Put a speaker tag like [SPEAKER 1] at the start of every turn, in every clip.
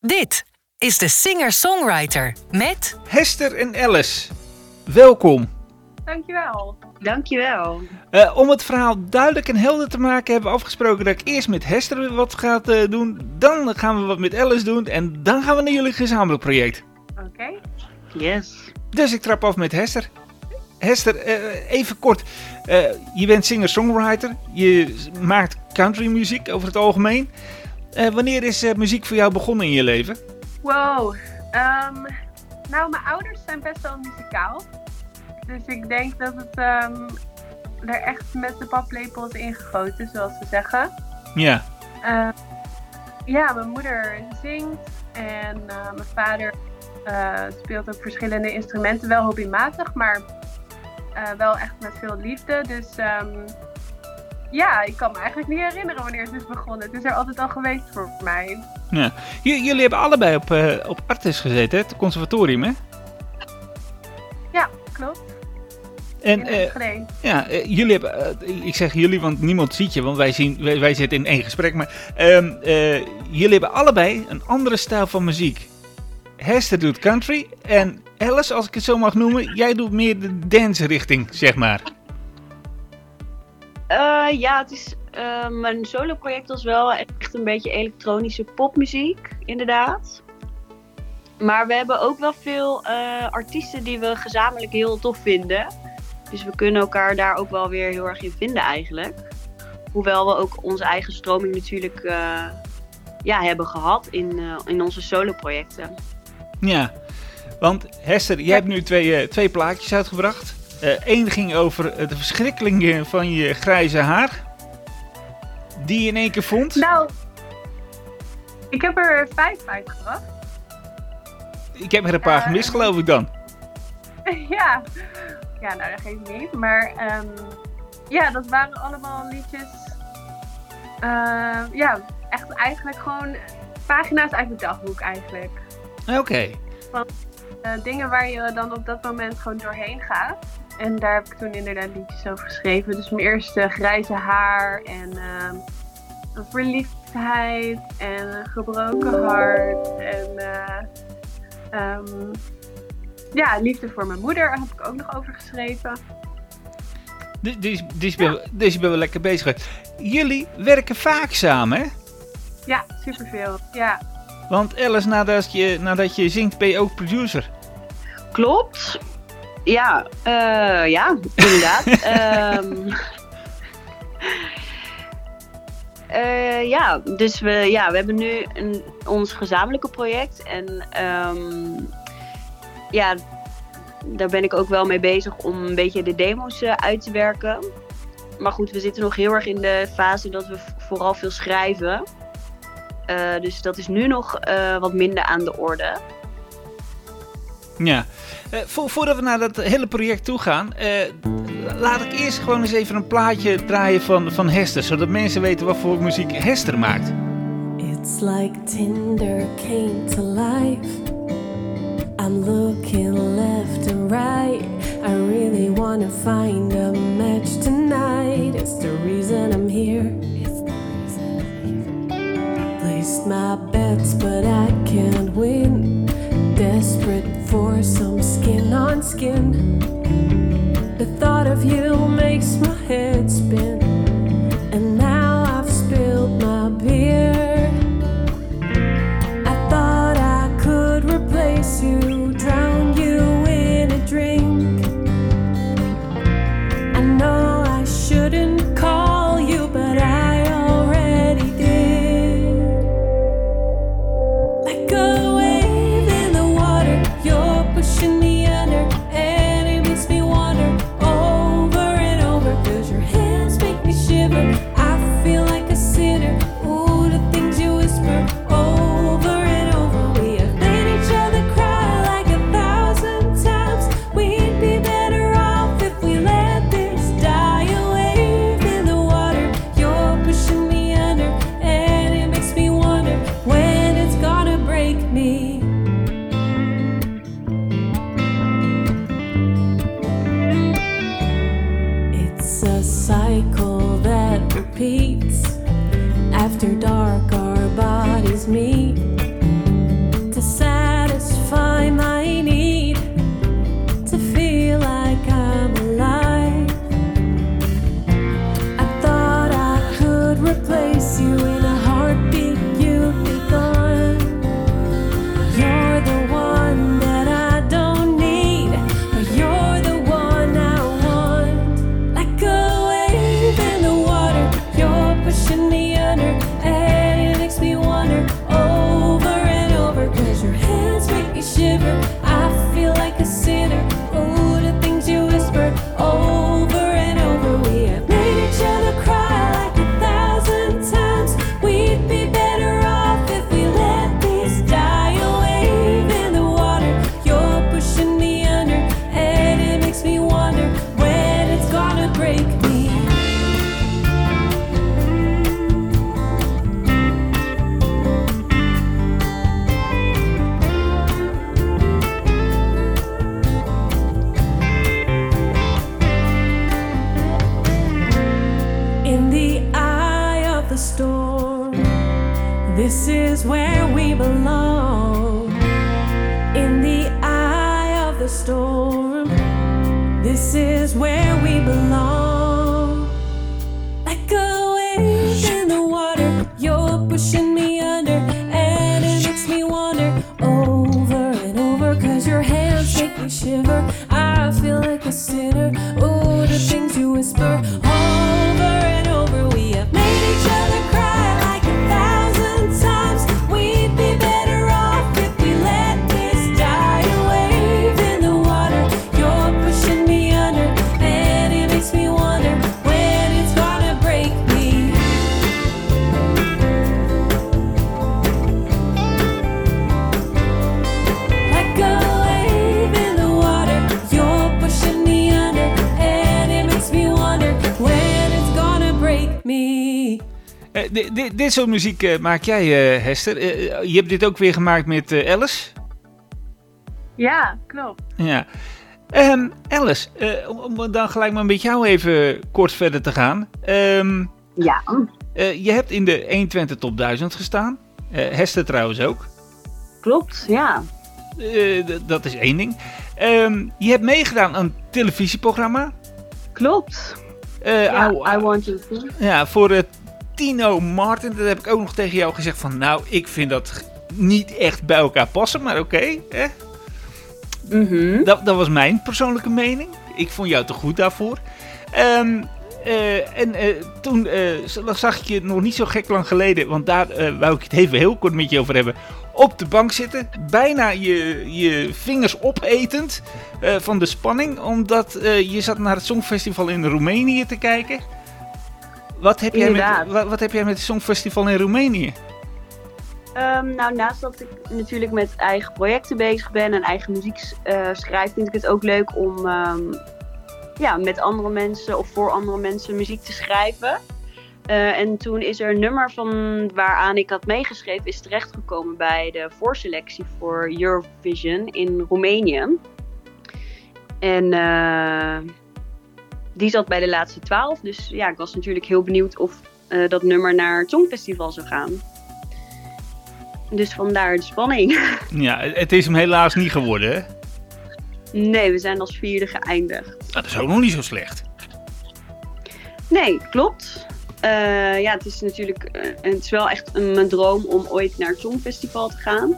[SPEAKER 1] Dit is de singer-songwriter met
[SPEAKER 2] Hester en Alice. Welkom.
[SPEAKER 3] Dankjewel.
[SPEAKER 4] Dankjewel.
[SPEAKER 2] Uh, om het verhaal duidelijk en helder te maken hebben we afgesproken dat ik eerst met Hester wat ga uh, doen. Dan gaan we wat met Alice doen en dan gaan we naar jullie gezamenlijk project.
[SPEAKER 3] Oké.
[SPEAKER 4] Yes.
[SPEAKER 2] Dus ik trap af met Hester. Hester, uh, even kort. je bent singer-songwriter. Je maakt countrymuziek over het algemeen. Wanneer is muziek voor jou begonnen in je leven?
[SPEAKER 3] Wow. Um, nou, mijn ouders zijn best wel muzikaal. Dus ik denk dat het um, er echt met de paplepel is ingegoten, zoals ze zeggen.
[SPEAKER 2] Ja.
[SPEAKER 3] Uh, ja, mijn moeder zingt en uh, mijn vader speelt ook verschillende instrumenten. Wel hobbymatig, maar wel echt met veel liefde. Dus um, ja, ik kan me eigenlijk niet herinneren wanneer het is begonnen. Het is er altijd al geweest voor mij.
[SPEAKER 2] Ja. jullie hebben allebei op, op Artis gezeten, het conservatorium, hè?
[SPEAKER 3] Ja, klopt.
[SPEAKER 2] En, uh, ja, uh, jullie hebben, uh, ik zeg jullie, want niemand ziet je, want wij, zien, wij, wij zitten in één gesprek. Maar um, jullie hebben allebei een andere stijl van muziek. Hester doet country en Alice, als ik het zo mag noemen, jij doet meer de dance richting, zeg maar.
[SPEAKER 4] Ja, het is, mijn solo project was wel echt een beetje elektronische popmuziek, inderdaad. Maar we hebben ook wel veel artiesten die we gezamenlijk heel tof vinden. Dus we kunnen elkaar daar ook wel weer heel erg in vinden eigenlijk. Hoewel we ook onze eigen stroming natuurlijk ja, hebben gehad in, in onze solo-projecten.
[SPEAKER 2] Ja, want Hester, jij hebt nu twee, twee plaatjes uitgebracht. Eén ging over de verschrikking van je grijze haar. Die je in één keer vond.
[SPEAKER 3] Nou, ik heb er vijf uitgebracht.
[SPEAKER 2] Ik heb er een paar gemist, geloof ik dan.
[SPEAKER 3] ja, ja, nou dat geeft niet. Maar um, ja, dat waren allemaal liedjes. Uh, ja, echt eigenlijk gewoon pagina's uit het dagboek eigenlijk.
[SPEAKER 2] Oké. Okay.
[SPEAKER 3] Van uh, dingen waar je dan op dat moment gewoon doorheen gaat. En daar heb ik toen inderdaad liedjes over geschreven. Dus mijn eerste grijze haar en uh, verliefdheid en een gebroken hart. En um, ja, liefde voor mijn moeder heb ik ook nog over geschreven.
[SPEAKER 2] Ja. ben, dus je bent wel lekker bezig. Jullie werken vaak samen, hè?
[SPEAKER 3] Ja, superveel. Ja.
[SPEAKER 2] Want Alice, nadat je, nadat je zingt, ben je ook producer.
[SPEAKER 4] Klopt. Ja, uh, ja, inderdaad. um, uh, ja, dus we, ja, we hebben nu een, ons gezamenlijke project. En um, ja, daar ben ik ook wel mee bezig om een beetje de demo's uh, uit te werken. Maar goed, we zitten nog heel erg in de fase dat we vooral veel schrijven. Dus dat is nu nog wat minder aan de orde.
[SPEAKER 2] Ja, vo voordat we naar dat hele project toe gaan, laat ik eerst gewoon eens even een plaatje draaien van, van Hester, zodat mensen weten wat voor muziek Hester maakt. It's like Tinder came to life. I'm looking left and right. I really wanna find a match tonight. It's the reason I'm here. It's my bets, but I can't win. Desperate for some skin on skin. The thought of you makes my head spin.
[SPEAKER 5] Whisper
[SPEAKER 2] Eh, di- di- dit soort muziek eh, maak jij, eh, Hester. Je hebt dit ook weer gemaakt met Alice.
[SPEAKER 3] Ja, klopt.
[SPEAKER 2] Ja. Ehm, Alice, om, dan gelijk maar met jou even kort verder te gaan. Ehm,
[SPEAKER 4] Ja.
[SPEAKER 2] je hebt in de 120 Top 1000 gestaan. Hester trouwens ook.
[SPEAKER 4] Klopt, ja.
[SPEAKER 2] Dat is één ding. Ehm, je hebt meegedaan aan een televisieprogramma.
[SPEAKER 4] Klopt. Ja, I want you to.
[SPEAKER 2] Ja, voor eh, Tino Martin. Dat heb ik ook nog tegen jou gezegd van... Nou, ik vind dat niet echt bij elkaar passen, maar oké. hè?
[SPEAKER 4] Mhm.
[SPEAKER 2] dat, dat was mijn persoonlijke mening. Ik vond jou te goed daarvoor. Ehm, eh, en eh, toen eh, zag ik je nog niet zo gek lang geleden... Want daar wou ik het even heel kort met je over hebben. Op de bank zitten. Bijna je, je vingers opetend van de spanning. Omdat je zat naar het Songfestival in Roemenië te kijken. Wat heb, jij met, wat, wat heb jij met het Songfestival in Roemenië?
[SPEAKER 4] Ehm, nou, naast dat ik natuurlijk met eigen projecten bezig ben en eigen muziek eh, schrijf, vind ik het ook leuk om ehm, ja, met andere mensen of voor andere mensen muziek te schrijven. Eh, en toen is er een nummer van waaraan ik had meegeschreven, is terechtgekomen bij de voorselectie voor Eurovision in Roemenië. En eh, die zat bij de laatste twaalf. Dus ja, ik was natuurlijk heel benieuwd of eh, dat nummer naar het Songfestival zou gaan. Dus vandaar de spanning.
[SPEAKER 2] Ja, het is hem helaas niet geworden, hè?
[SPEAKER 4] Nee, we zijn als vierde geëindigd.
[SPEAKER 2] Nou, dat is ook nog niet zo slecht.
[SPEAKER 4] Nee, klopt. Eh, ja, het is natuurlijk eh, het is wel echt een, mijn droom om ooit naar het Songfestival te gaan.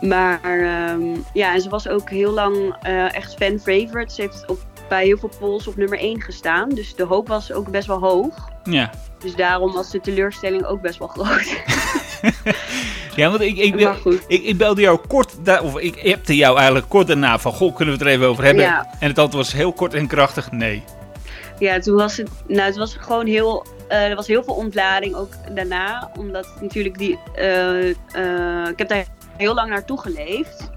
[SPEAKER 4] Maar ehm, ja, en ze was ook heel lang echt fan favorite. Ze heeft op, bij heel veel polls op nummer 1 gestaan. Dus de hoop was ook best wel hoog.
[SPEAKER 2] Ja.
[SPEAKER 4] Dus daarom was de teleurstelling ook best wel groot.
[SPEAKER 2] Ja, want ik, ik, ik, ik belde jou kort, da- of ik appte jou eigenlijk kort daarna van, goh, kunnen we het er even over hebben?
[SPEAKER 4] Ja.
[SPEAKER 2] En het antwoord was heel kort en krachtig, nee.
[SPEAKER 4] Ja, toen was het, nou, het was gewoon heel, eh, er was heel veel ontlading ook daarna. Omdat natuurlijk die, eh, eh, ik heb daar heel lang naartoe geleefd.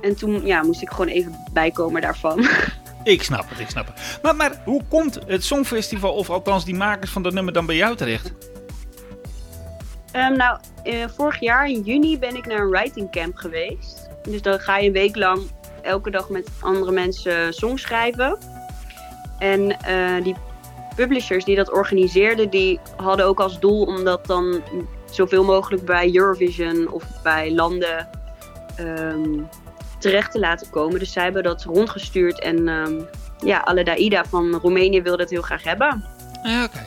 [SPEAKER 4] En toen ja, moest ik gewoon even bijkomen daarvan.
[SPEAKER 2] Ik snap het, ik snap het. Maar, maar hoe komt het Songfestival, of althans die makers van dat nummer, dan bij jou terecht?
[SPEAKER 4] Ehm, nou, eh, vorig jaar in juni ben ik naar een writing camp geweest. Dus dan ga je een week lang elke dag met andere mensen songs schrijven. En eh, die publishers die dat organiseerden, die hadden ook als doel om dat dan zoveel mogelijk bij Eurovision of bij landen ehm, terecht te laten komen. Dus zij hebben dat rondgestuurd en ehm ja, Aledaida van Roemenië wilde het heel graag hebben.
[SPEAKER 2] Ja, oké.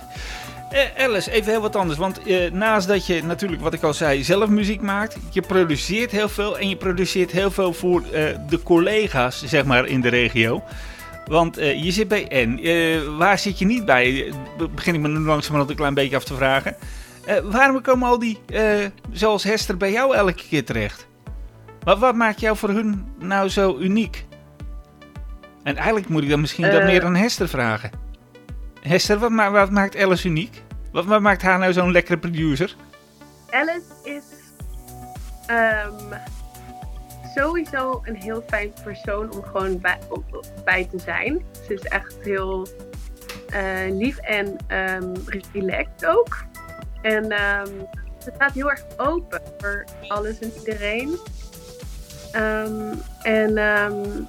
[SPEAKER 2] Eh, Alice, even heel wat anders. Want eh, naast dat je natuurlijk, wat ik al zei, zelf muziek maakt, je produceert heel veel en je produceert heel veel voor eh, de collega's, zeg maar, in de regio. Want eh, je zit bij N. Eh, waar zit je niet bij? Begin ik me nu langzamerhand een klein beetje af te vragen. Waarom komen al die, zoals Hester, bij jou elke keer terecht? Wat, wat maakt jou voor hun nou zo uniek? En eigenlijk moet ik dan misschien dat
[SPEAKER 4] Eh.
[SPEAKER 2] meer aan Hester vragen. Hester, wat, ma- wat maakt Alice uniek? Wat, wat maakt haar nou zo'n lekkere producer?
[SPEAKER 3] Alice is ehm, sowieso een heel fijn persoon om gewoon bij, op- bij te zijn. Ze is echt heel eh, lief en ehm, relaxed ook. En ehm, ze staat heel erg open voor alles en iedereen. Ehm, en, ehm,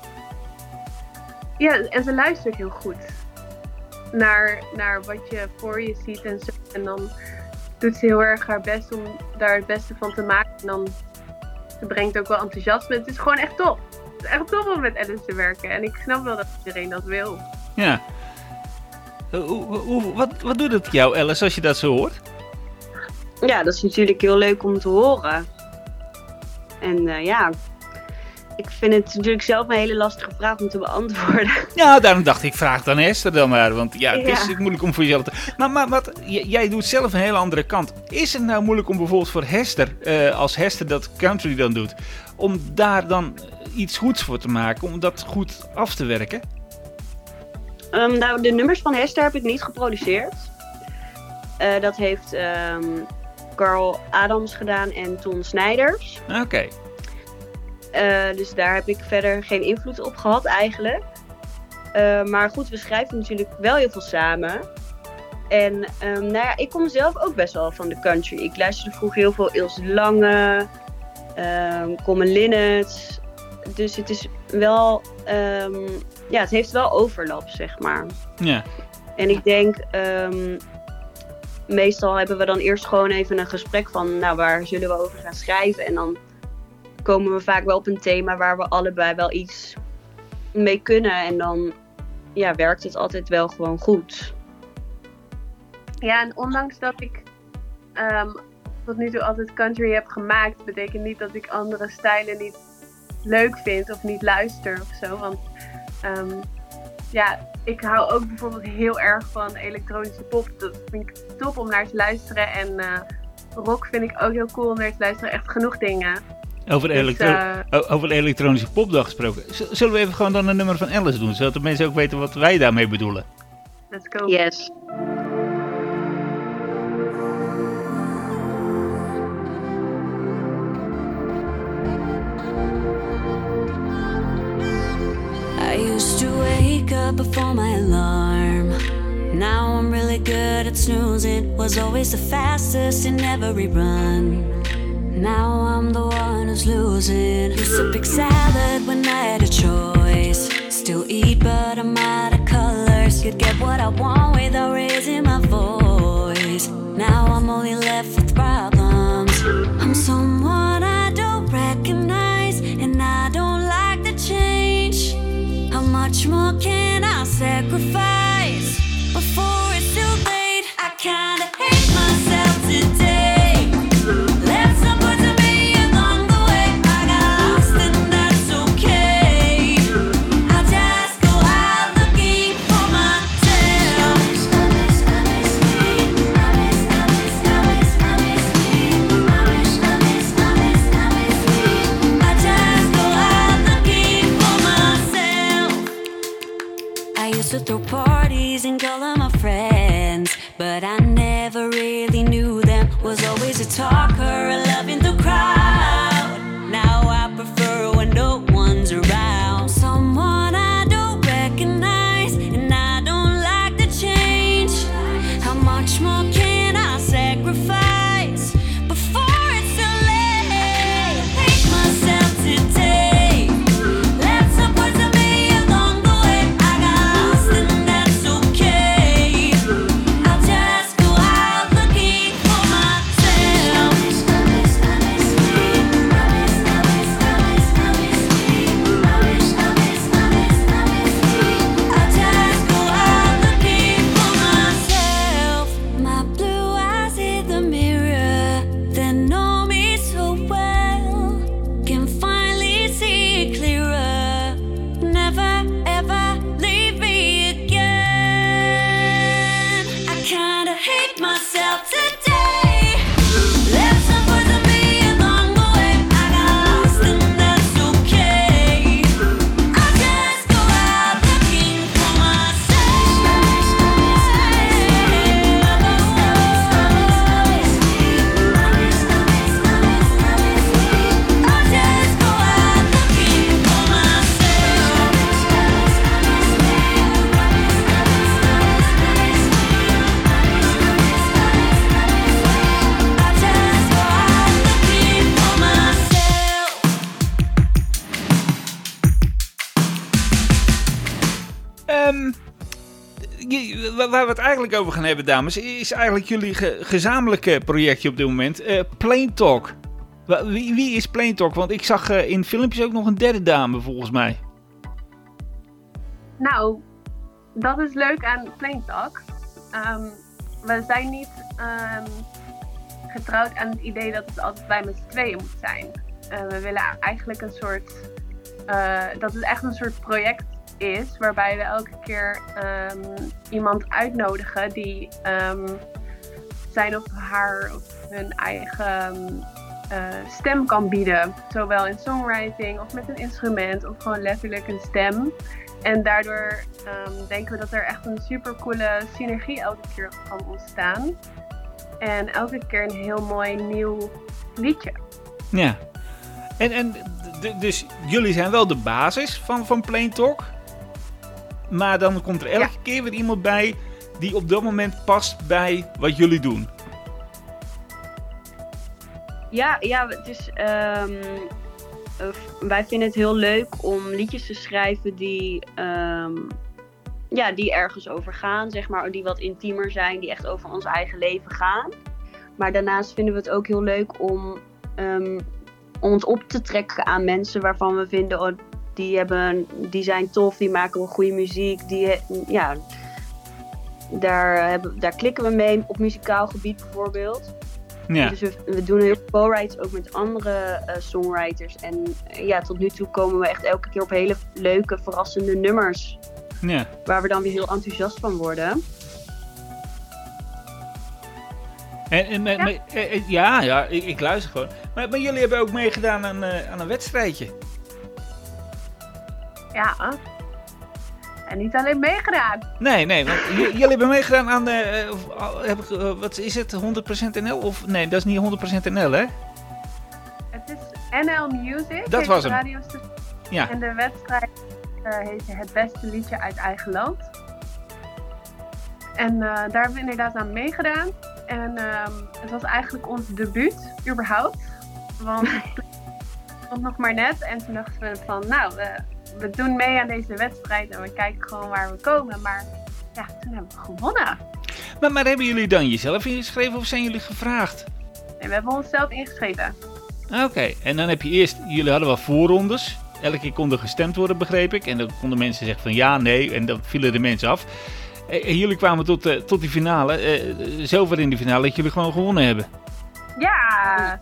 [SPEAKER 3] ja, en ze luistert heel goed naar, naar wat je voor je ziet en zo. En dan doet ze heel erg haar best om daar het beste van te maken. En dan ze brengt ook wel enthousiasme. Het is gewoon echt top. Het is echt top om met Alice te werken. En ik snap wel dat iedereen dat wil.
[SPEAKER 2] Ja. Hoe, hoe, wat, wat doet het jou, Alice, als je dat zo hoort?
[SPEAKER 4] Ja, dat is natuurlijk heel leuk om te horen. En uh, ja, ik vind het natuurlijk zelf een hele lastige vraag om te beantwoorden.
[SPEAKER 2] Ja, daarom dacht ik, vraag dan Esther dan maar. Want ja, het is moeilijk om voor jezelf te... Maar, maar wat, jij doet zelf een hele andere kant. Is het nou moeilijk om bijvoorbeeld voor Hester, uh, als Hester dat country dan doet... om daar dan iets goeds voor te maken, om dat goed af te werken?
[SPEAKER 4] Um, nou, de nummers van Hester heb ik niet geproduceerd. Uh, dat heeft um, Carl Adams gedaan en Ton Snijders.
[SPEAKER 2] Oké. Okay.
[SPEAKER 4] Uh, dus daar heb ik verder geen invloed op gehad eigenlijk. Uh, maar goed, we schrijven natuurlijk wel heel veel samen. En um, nou ja, ik kom zelf ook best wel van de country. Ik luisterde vroeger heel veel Ilse Lange, um, Common Linnet. Dus het is wel, um, ja, het heeft wel overlap, zeg maar.
[SPEAKER 2] Ja.
[SPEAKER 4] En ik denk, meestal hebben we dan eerst gewoon even een gesprek van, nou, waar zullen we over gaan schrijven? En dan komen we vaak wel op een thema waar we allebei wel iets mee kunnen. En dan ja, werkt het altijd wel gewoon goed.
[SPEAKER 3] Ja, en ondanks dat ik um, tot nu toe altijd country heb gemaakt, betekent niet dat ik andere stijlen niet leuk vind of niet luister of zo. Want um, ja, ik hou ook bijvoorbeeld heel erg van elektronische pop. Dat vind ik top om naar te luisteren. En uh, rock vind ik ook heel cool om naar te luisteren. Echt genoeg dingen.
[SPEAKER 2] Over, dus, elektro uh, over elektronische popdag gesproken. Zullen we even gewoon dan een nummer van Alice doen, zodat de mensen ook weten wat wij daarmee bedoelen?
[SPEAKER 3] Let's go.
[SPEAKER 4] Yes.
[SPEAKER 5] I used to wake up before my alarm. Now I'm really good at snoozing. Was always the fastest in every run. Now I'm the one who's losing. Used to pick salad when I had a choice. Still eat, but I'm out of colors. Could get what I want without raising my voice. Now I'm only left with problems. I'm someone I don't recognize, and I don't like the change. How much more can I sacrifice before it's too late?
[SPEAKER 2] all I eigenlijk over gaan hebben, dames, is eigenlijk jullie ge- gezamenlijke projectje op dit moment. eh Plain Talk. Wie, wie is Plain Talk? Want ik zag eh, in filmpjes ook nog een derde dame, volgens mij.
[SPEAKER 3] Nou, dat is leuk aan Plain Talk. Ehm, we zijn niet ehm, getrouwd aan het idee dat het altijd wij met z'n tweeën moet zijn. Eh, we willen eigenlijk een soort. dat het echt een soort project is waarbij we elke keer ehm, iemand uitnodigen die ehm, zijn of haar of hun eigen eh, stem kan bieden. Zowel in songwriting of met een instrument of gewoon letterlijk een stem. En daardoor ehm, denken we dat er echt een super coole synergie elke keer kan ontstaan. En elke keer een heel mooi nieuw liedje.
[SPEAKER 2] Ja. En, en dus jullie zijn wel de basis van, van Plain Talk. Maar dan komt er elke keer weer iemand bij die op dat moment past bij wat jullie doen.
[SPEAKER 4] Ja, ja het is, ehm, eh, wij vinden het heel leuk om liedjes te schrijven die, ehm, ja, die ergens over gaan, zeg maar, die wat intiemer zijn, die echt over ons eigen leven gaan. Maar daarnaast vinden we het ook heel leuk om ehm, ons op te trekken aan mensen waarvan we vinden, oh, die, hebben, die zijn tof, die maken wel goede muziek, die, he- ja, daar, hebben, daar klikken we mee op muzikaal gebied bijvoorbeeld.
[SPEAKER 2] Ja.
[SPEAKER 4] Dus we, we doen heel veel co-writes ook met andere eh, songwriters. En eh, ja, tot nu toe komen we echt elke keer op hele leuke, verrassende nummers.
[SPEAKER 2] ja.
[SPEAKER 4] Waar we dan weer heel enthousiast van worden.
[SPEAKER 2] En, en,
[SPEAKER 3] Ja.
[SPEAKER 2] eh, eh, ja, ja, ik, ik luister gewoon. Maar, maar jullie hebben ook meegedaan aan, eh, aan een wedstrijdje.
[SPEAKER 3] Ja. En niet alleen meegedaan.
[SPEAKER 2] Nee, nee, want jullie hebben meegedaan aan, eh, eh, heb ik, eh, wat is het, 100% NL? Of nee, dat is niet 100% NL, hè?
[SPEAKER 3] Het is NL Music.
[SPEAKER 2] Dat was
[SPEAKER 3] de
[SPEAKER 2] hem. Ja.
[SPEAKER 3] En de wedstrijd eh heette Het Beste Liedje uit Eigen Land. En daar hebben we inderdaad aan meegedaan. En ehm, het was eigenlijk ons debuut, überhaupt. Want het stond nog maar net. En toen dachten we van, nou, we, we doen mee aan deze wedstrijd. En we kijken gewoon waar we komen. Maar ja, toen hebben we gewonnen.
[SPEAKER 2] Maar, maar hebben jullie dan jezelf ingeschreven of zijn jullie gevraagd?
[SPEAKER 3] En we hebben onszelf ingeschreven.
[SPEAKER 2] Oké, en dan heb je eerst, jullie hadden wel voorrondes. Elke keer kon er gestemd worden, begreep ik. En dan konden mensen zeggen van ja, nee, en dan vielen de mensen af. Eh, En jullie kwamen tot, eh, tot die finale, eh, zover in die finale dat jullie gewoon gewonnen hebben.
[SPEAKER 3] Ja!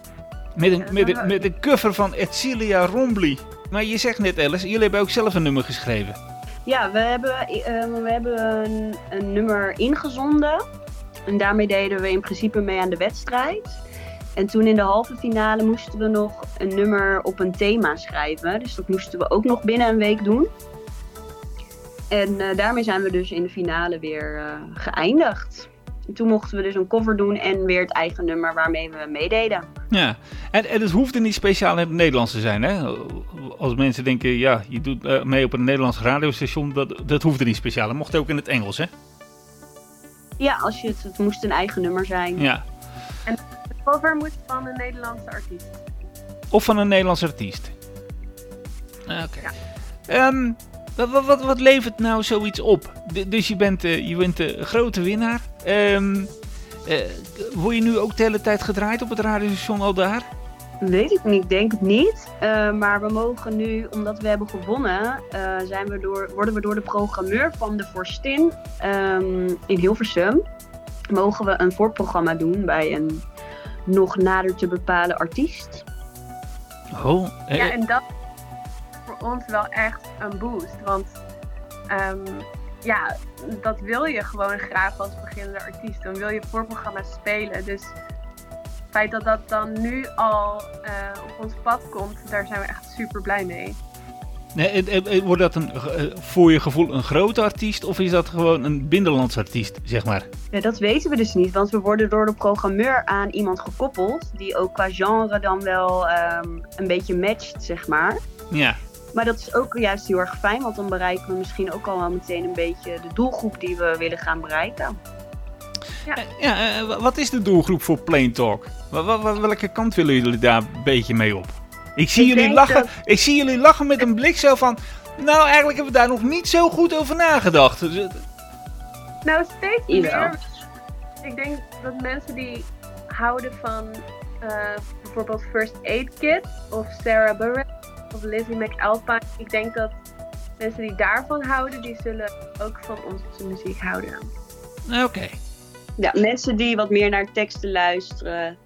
[SPEAKER 2] Met een, met een, met een cover van Edcilia Rombly. Maar je zegt net, Alice, jullie hebben ook zelf een nummer geschreven.
[SPEAKER 4] Ja, we hebben, eh, we hebben een, nummer ingezonden. En daarmee deden we in principe mee aan de wedstrijd. En toen in de halve finale moesten we nog een nummer op een thema schrijven. Dus dat moesten we ook nog binnen een week doen. En eh, daarmee zijn we dus in de finale weer eh, geëindigd. En toen mochten we dus een cover doen en weer het eigen nummer waarmee we meededen.
[SPEAKER 2] Ja, en, en het hoefde niet speciaal in het Nederlands te zijn, hè? Als mensen denken, ja, je doet eh, mee op een Nederlands radiostation, dat, dat hoefde niet speciaal. Dat mocht ook in het Engels, hè?
[SPEAKER 4] Ja, als je het, het moest een eigen nummer zijn.
[SPEAKER 2] Ja.
[SPEAKER 3] De cover moest van een Nederlandse artiest.
[SPEAKER 2] Of van een Nederlands artiest. Oké. Ehm, wat, wat, wat, wat levert nou zoiets op? D- dus je bent, eh, je bent de grote winnaar. Ehm, eh, word je nu ook de hele tijd gedraaid op het radiostation al daar?
[SPEAKER 4] Weet ik niet, ik denk het niet. Eh, maar we mogen nu, omdat we hebben gewonnen, eh, zijn we door, worden we door de programmeur van de Vorstin ehm, in Hilversum, mogen we een voorprogramma doen bij een nog nader te bepalen artiest.
[SPEAKER 2] Oh, eh,
[SPEAKER 3] Ja, en dat ons wel echt een boost. Want ehm, ja, dat wil je gewoon graag als beginnende artiest. Dan wil je voorprogramma's spelen. Dus het feit dat dat dan nu al eh, op ons pad komt, daar zijn we echt super blij mee.
[SPEAKER 2] nee, wordt dat een, eh, voor je gevoel een grote artiest of is dat gewoon een binnenlands artiest, zeg maar?
[SPEAKER 4] Ja, dat weten we dus niet, want we worden door de programmeur aan iemand gekoppeld die ook qua genre dan wel ehm, een beetje matcht, zeg maar.
[SPEAKER 2] Ja.
[SPEAKER 4] Maar dat is ook juist heel erg fijn, want dan bereiken we misschien ook al wel meteen een beetje de doelgroep die we willen gaan bereiken.
[SPEAKER 2] Eh, ja eh, wa- wat is de doelgroep voor Plain Talk? Welke kant willen jullie daar een beetje mee op? Ik zie,
[SPEAKER 4] Ik
[SPEAKER 2] jullie lachen,
[SPEAKER 4] dat-
[SPEAKER 2] ik zie jullie lachen met een blik zo van... Nou, eigenlijk hebben we daar nog niet zo goed over nagedacht. Dus, eh,
[SPEAKER 3] Nou, steeds meer. Ik denk dat mensen die houden van eh, bijvoorbeeld First Aid Kit of Sarah Bareilles of Lizzie McAlpine. Ik denk dat mensen die daarvan houden, die zullen ook van onze muziek houden.
[SPEAKER 2] Oké.
[SPEAKER 4] Ja, mensen die wat meer naar teksten luisteren.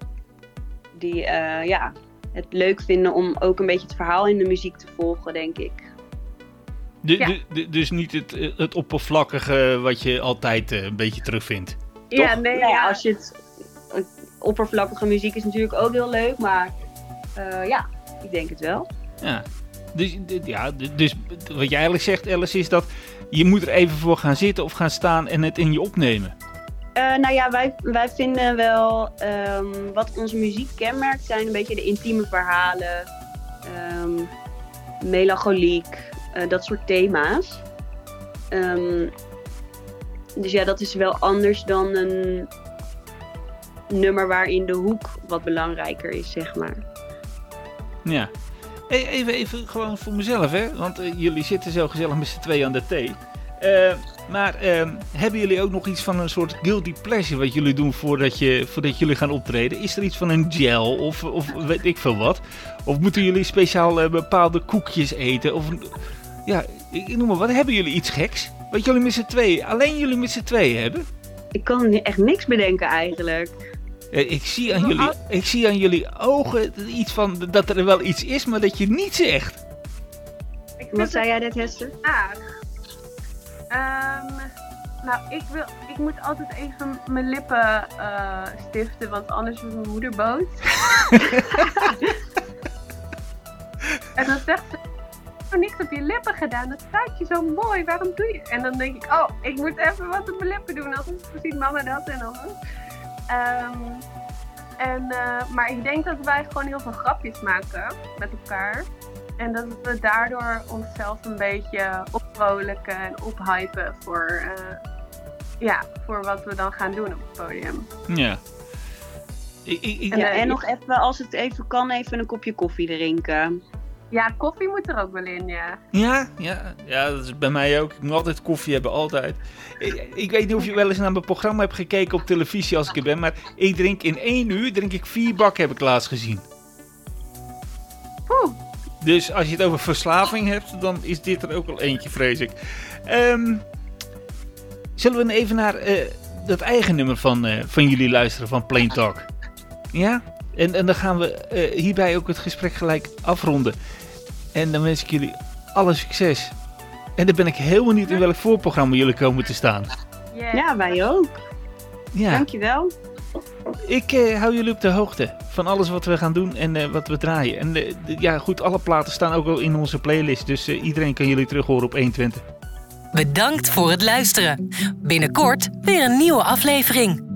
[SPEAKER 4] Die eh, ja, het leuk vinden om ook een beetje het verhaal in de muziek te volgen, denk ik.
[SPEAKER 3] Ja.
[SPEAKER 2] dus niet het, eh, het oppervlakkige wat je altijd eh, een beetje terugvindt.
[SPEAKER 3] Ja,
[SPEAKER 2] Toch?
[SPEAKER 3] nee,
[SPEAKER 4] ja, als je het, oppervlakkige muziek is natuurlijk ook heel leuk, maar eh, ja, ik denk het wel.
[SPEAKER 2] Ja. Dus, ja, dus wat je eigenlijk zegt, Alice, is dat je moet er even voor gaan zitten of gaan staan en het in je opnemen.
[SPEAKER 4] Eh, nou ja, wij, wij vinden wel ehm, wat onze muziek kenmerkt zijn een beetje de intieme verhalen, ehm, melancholiek, eh, dat soort thema's. Ehm, dus ja, dat is wel anders dan een nummer waarin de hoek wat belangrijker is, zeg maar.
[SPEAKER 2] Ja. Even, even gewoon voor mezelf, hè? Want eh, jullie zitten zo gezellig met z'n tweeën aan de thee. Eh, maar eh, hebben jullie ook nog iets van een soort guilty pleasure wat jullie doen voordat, je, voordat jullie gaan optreden? Is er iets van een gel of, of weet ik veel wat? Of moeten jullie speciaal bepaalde koekjes eten? Of, ja, ik ik noem maar wat. Hebben jullie iets geks? Wat jullie met z'n tweeën, alleen jullie met z'n tweeën hebben?
[SPEAKER 4] Ik kan echt niks bedenken eigenlijk.
[SPEAKER 2] Eh, Ik zie, aan jullie, ik zie aan jullie ogen iets van dat er wel iets is, maar dat je niet zegt.
[SPEAKER 3] Ik
[SPEAKER 4] Wat zei jij net, Hester?
[SPEAKER 3] graag. Ehm, nou, ik, wil, ik moet altijd even mijn lippen eh, stiften, want anders wordt mijn moeder boos. en dan zegt ze, "Je hebt niks op je lippen gedaan, dat staat je zo mooi, waarom doe je? En dan denk ik, oh, ik moet even wat op mijn lippen doen, anders ziet mama dat en dan... Ehm, en, eh, maar ik denk dat wij gewoon heel veel grapjes maken met elkaar. En dat we daardoor onszelf een beetje opvrolijken en ophypen voor, eh, ja, voor wat we dan gaan doen op het podium.
[SPEAKER 2] Ja. Ik, ik, ik-
[SPEAKER 3] En,
[SPEAKER 4] Ja,
[SPEAKER 3] eh,
[SPEAKER 4] en nog even, als het even kan, even een kopje koffie drinken.
[SPEAKER 3] Ja, koffie moet er ook wel in, ja.
[SPEAKER 2] ja, ja, ja, dat is bij mij ook. Ik moet altijd koffie hebben, altijd. Ik, ik weet niet of je wel eens naar mijn programma hebt gekeken op televisie als ik er ben, maar ik drink in één uur drink ik vier bakken, heb ik laatst gezien.
[SPEAKER 3] Poeh.
[SPEAKER 2] Dus als je het over verslaving hebt, dan is dit er ook wel eentje, vrees ik. Ehm, zullen we even naar eh, dat eigen nummer van, eh, van jullie luisteren, van Plain Talk? Ja? En, en dan gaan we eh, hierbij ook het gesprek gelijk afronden. En dan wens ik jullie alle succes. En dan ben ik heel benieuwd in welk voorprogramma jullie komen te staan.
[SPEAKER 4] Ja, wij ook.
[SPEAKER 2] Ja,
[SPEAKER 4] Dankjewel.
[SPEAKER 2] ik eh, hou jullie op de hoogte van alles wat we gaan doen en eh, wat we draaien. En eh, ja, goed, alle platen staan ook al in onze playlist. Dus eh, iedereen kan jullie terug horen op 120.
[SPEAKER 1] Bedankt voor het luisteren. Binnenkort weer een nieuwe aflevering.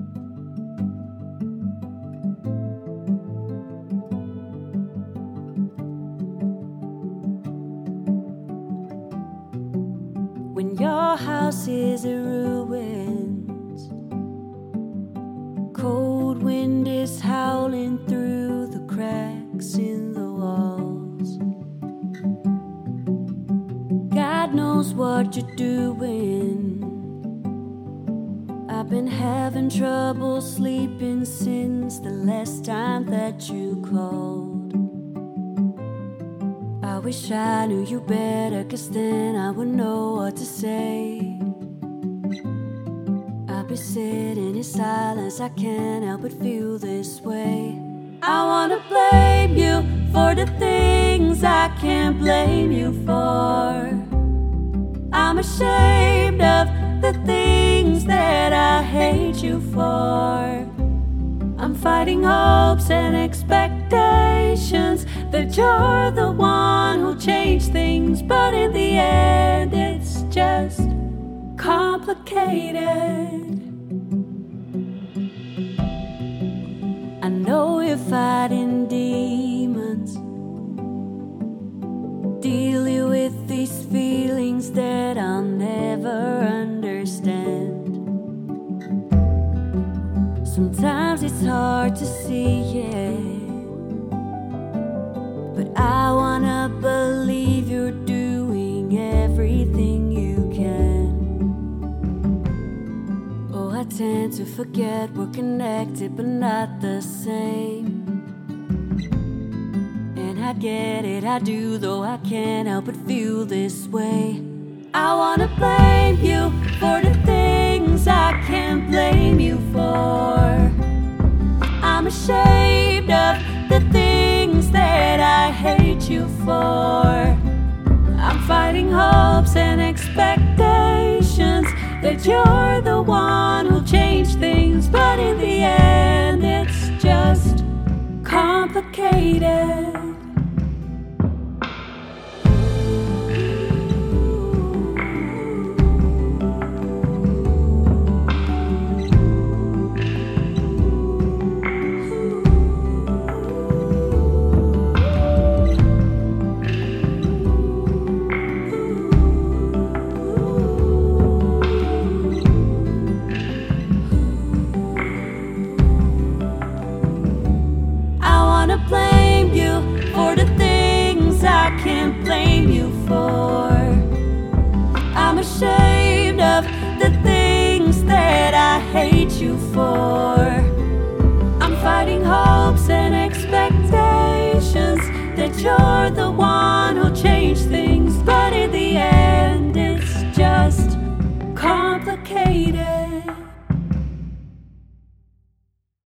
[SPEAKER 5] Knew you better, cause then I would know what to say. I'll be sitting in silence, I can't help but feel this way. I wanna blame you for the things I can't blame you for. I'm ashamed of the things that I hate you for. I'm fighting hopes and expectations that you're the one who'll change things, but in the end, it's just complicated. I know you're fighting demons, dealing with these feelings that I'll never understand. Sometimes it's hard to see it, to forget we're connected but not the same. And I get it, I do, though I can't help but feel this way. I wanna blame you for the things I can't blame you for. I'm ashamed of the things that I hate you for. I'm fighting hopes and expectations that you're the one who'll change things, but in the end, it's just complicated.